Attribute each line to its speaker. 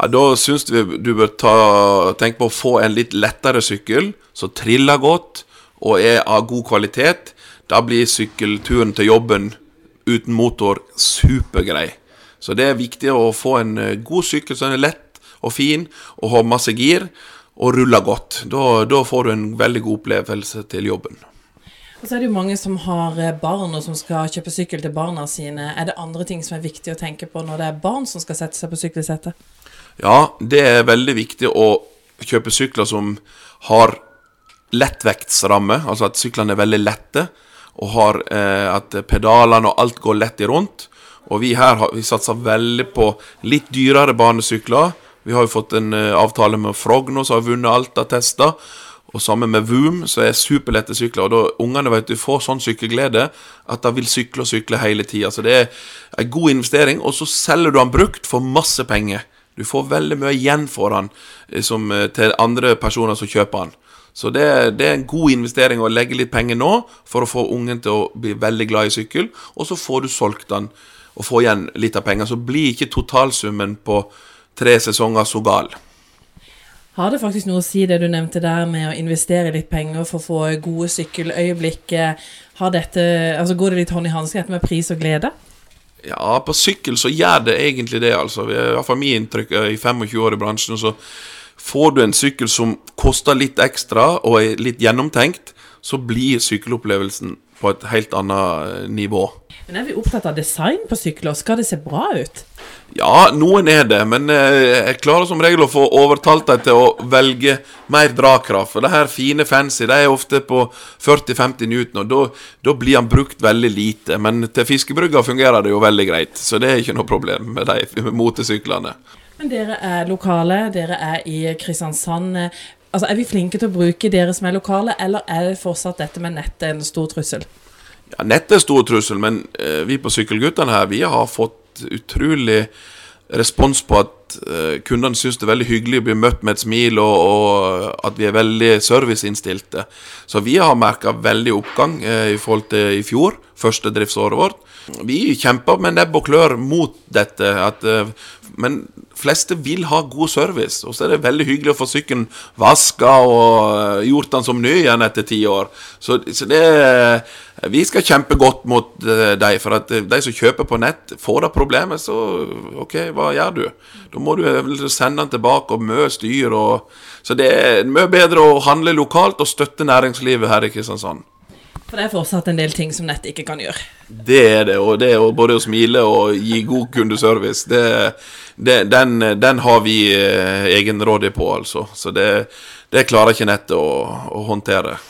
Speaker 1: Ja, Da syns vi du bør ta, tenke på å få en litt lettere sykkel, som triller godt og er av god kvalitet. Da blir sykkelturen til jobben uten motor supergrei. Så det er viktig å få en eh, god sykkel som er lett og fin, og har masse gir, og ruller godt. Da, da får du en veldig god opplevelse til jobben.
Speaker 2: Og så er det jo mange som har eh, barn og som skal kjøpe sykkel til barna sine. Er det andre ting som er viktig å tenke på når det er barn som skal sette seg på sykkelsettet?
Speaker 1: Ja, det er veldig viktig å kjøpe sykler som har lettvektsramme, altså at syklene er veldig lette, og har eh, at pedalene og alt går lett i rundt. Og vi her har vi satser veldig på litt dyrere banesykler. Vi har jo fått en eh, avtale med Frogno, som har vunnet alt av tester. Og sammen med Voom, så er superlette sykler. Og da ungene vet du får sånn sykkelglede at de vil sykle og sykle hele tida. Så det er en god investering. Og så selger du den brukt for masse penger. Du får veldig mye igjen for den eh, som, eh, til andre personer som kjøper den. Så det, det, er en god investering å legge litt penger nå for å få ungen til å bli veldig glad i sykkel, og så får du solgt den og får igjen litt av penger. Så blir ikke totalsummen på tre sesonger så gal.
Speaker 2: Har det faktisk noe å si det du nevnte der med å investere litt penger for å få gode sykkeløyeblikk? Har dette, altså Går det litt hånd i hanske med pris og glede?
Speaker 1: Ja, på sykkel så gjør det egentlig det, altså. I hvert fall min inntrykk i 25 år i bransjen. så Får du en sykkel som koster litt ekstra og er litt gjennomtenkt, så blir sykkelopplevelsen på et helt annet nivå.
Speaker 2: Men Er vi opptatt av design på sykler? Skal det se bra ut?
Speaker 1: Ja, noen er det, men eh, jeg klarer som regel å få overtalt deg til å velge mer dragkraft. For det her fine fancy de er ofte på 40-50 newton, og da blir han brukt veldig lite. Men til fiskebrygga fungerer det jo veldig greit, så det er ikke noe problem med de motesyklene.
Speaker 2: Men dere er lokale, dere er i Kristiansand. Altså, Er vi flinke til å bruke dere som er lokale, eller er det fortsatt dette med nettet en stor trussel?
Speaker 1: Ja, Nettet er stor trussel, men eh, vi på Sykkelguttene her, vi har fått utrolig respons på at uh, kundene syns det er veldig hyggelig å bli møtt med et smil, og, og at vi er veldig serviceinnstilte. Så vi har merka veldig oppgang uh, i forhold til i fjor, første driftsåret vårt. Vi kjemper med nebb og klør mot dette, at, men fleste vil ha god service. Og så er det veldig hyggelig å få sykkelen vaska og gjort den som ny igjen etter ti år. Så, så det vi skal kjempe godt mot uh, dem, for at de som kjøper på nett, får det problemet, så OK, hva gjør du? Da må du sende den tilbake og mye styr. Og, så det er mye bedre å handle lokalt og støtte næringslivet her i Kristiansand.
Speaker 2: For det er fortsatt en del ting som nett ikke kan gjøre?
Speaker 1: Det er det, og det er både å smile og gi god kundeservice. Det, det, den, den, har vi eh, egenrådig på, altså. Så det, det klarer ikke nettet å, å håndtere.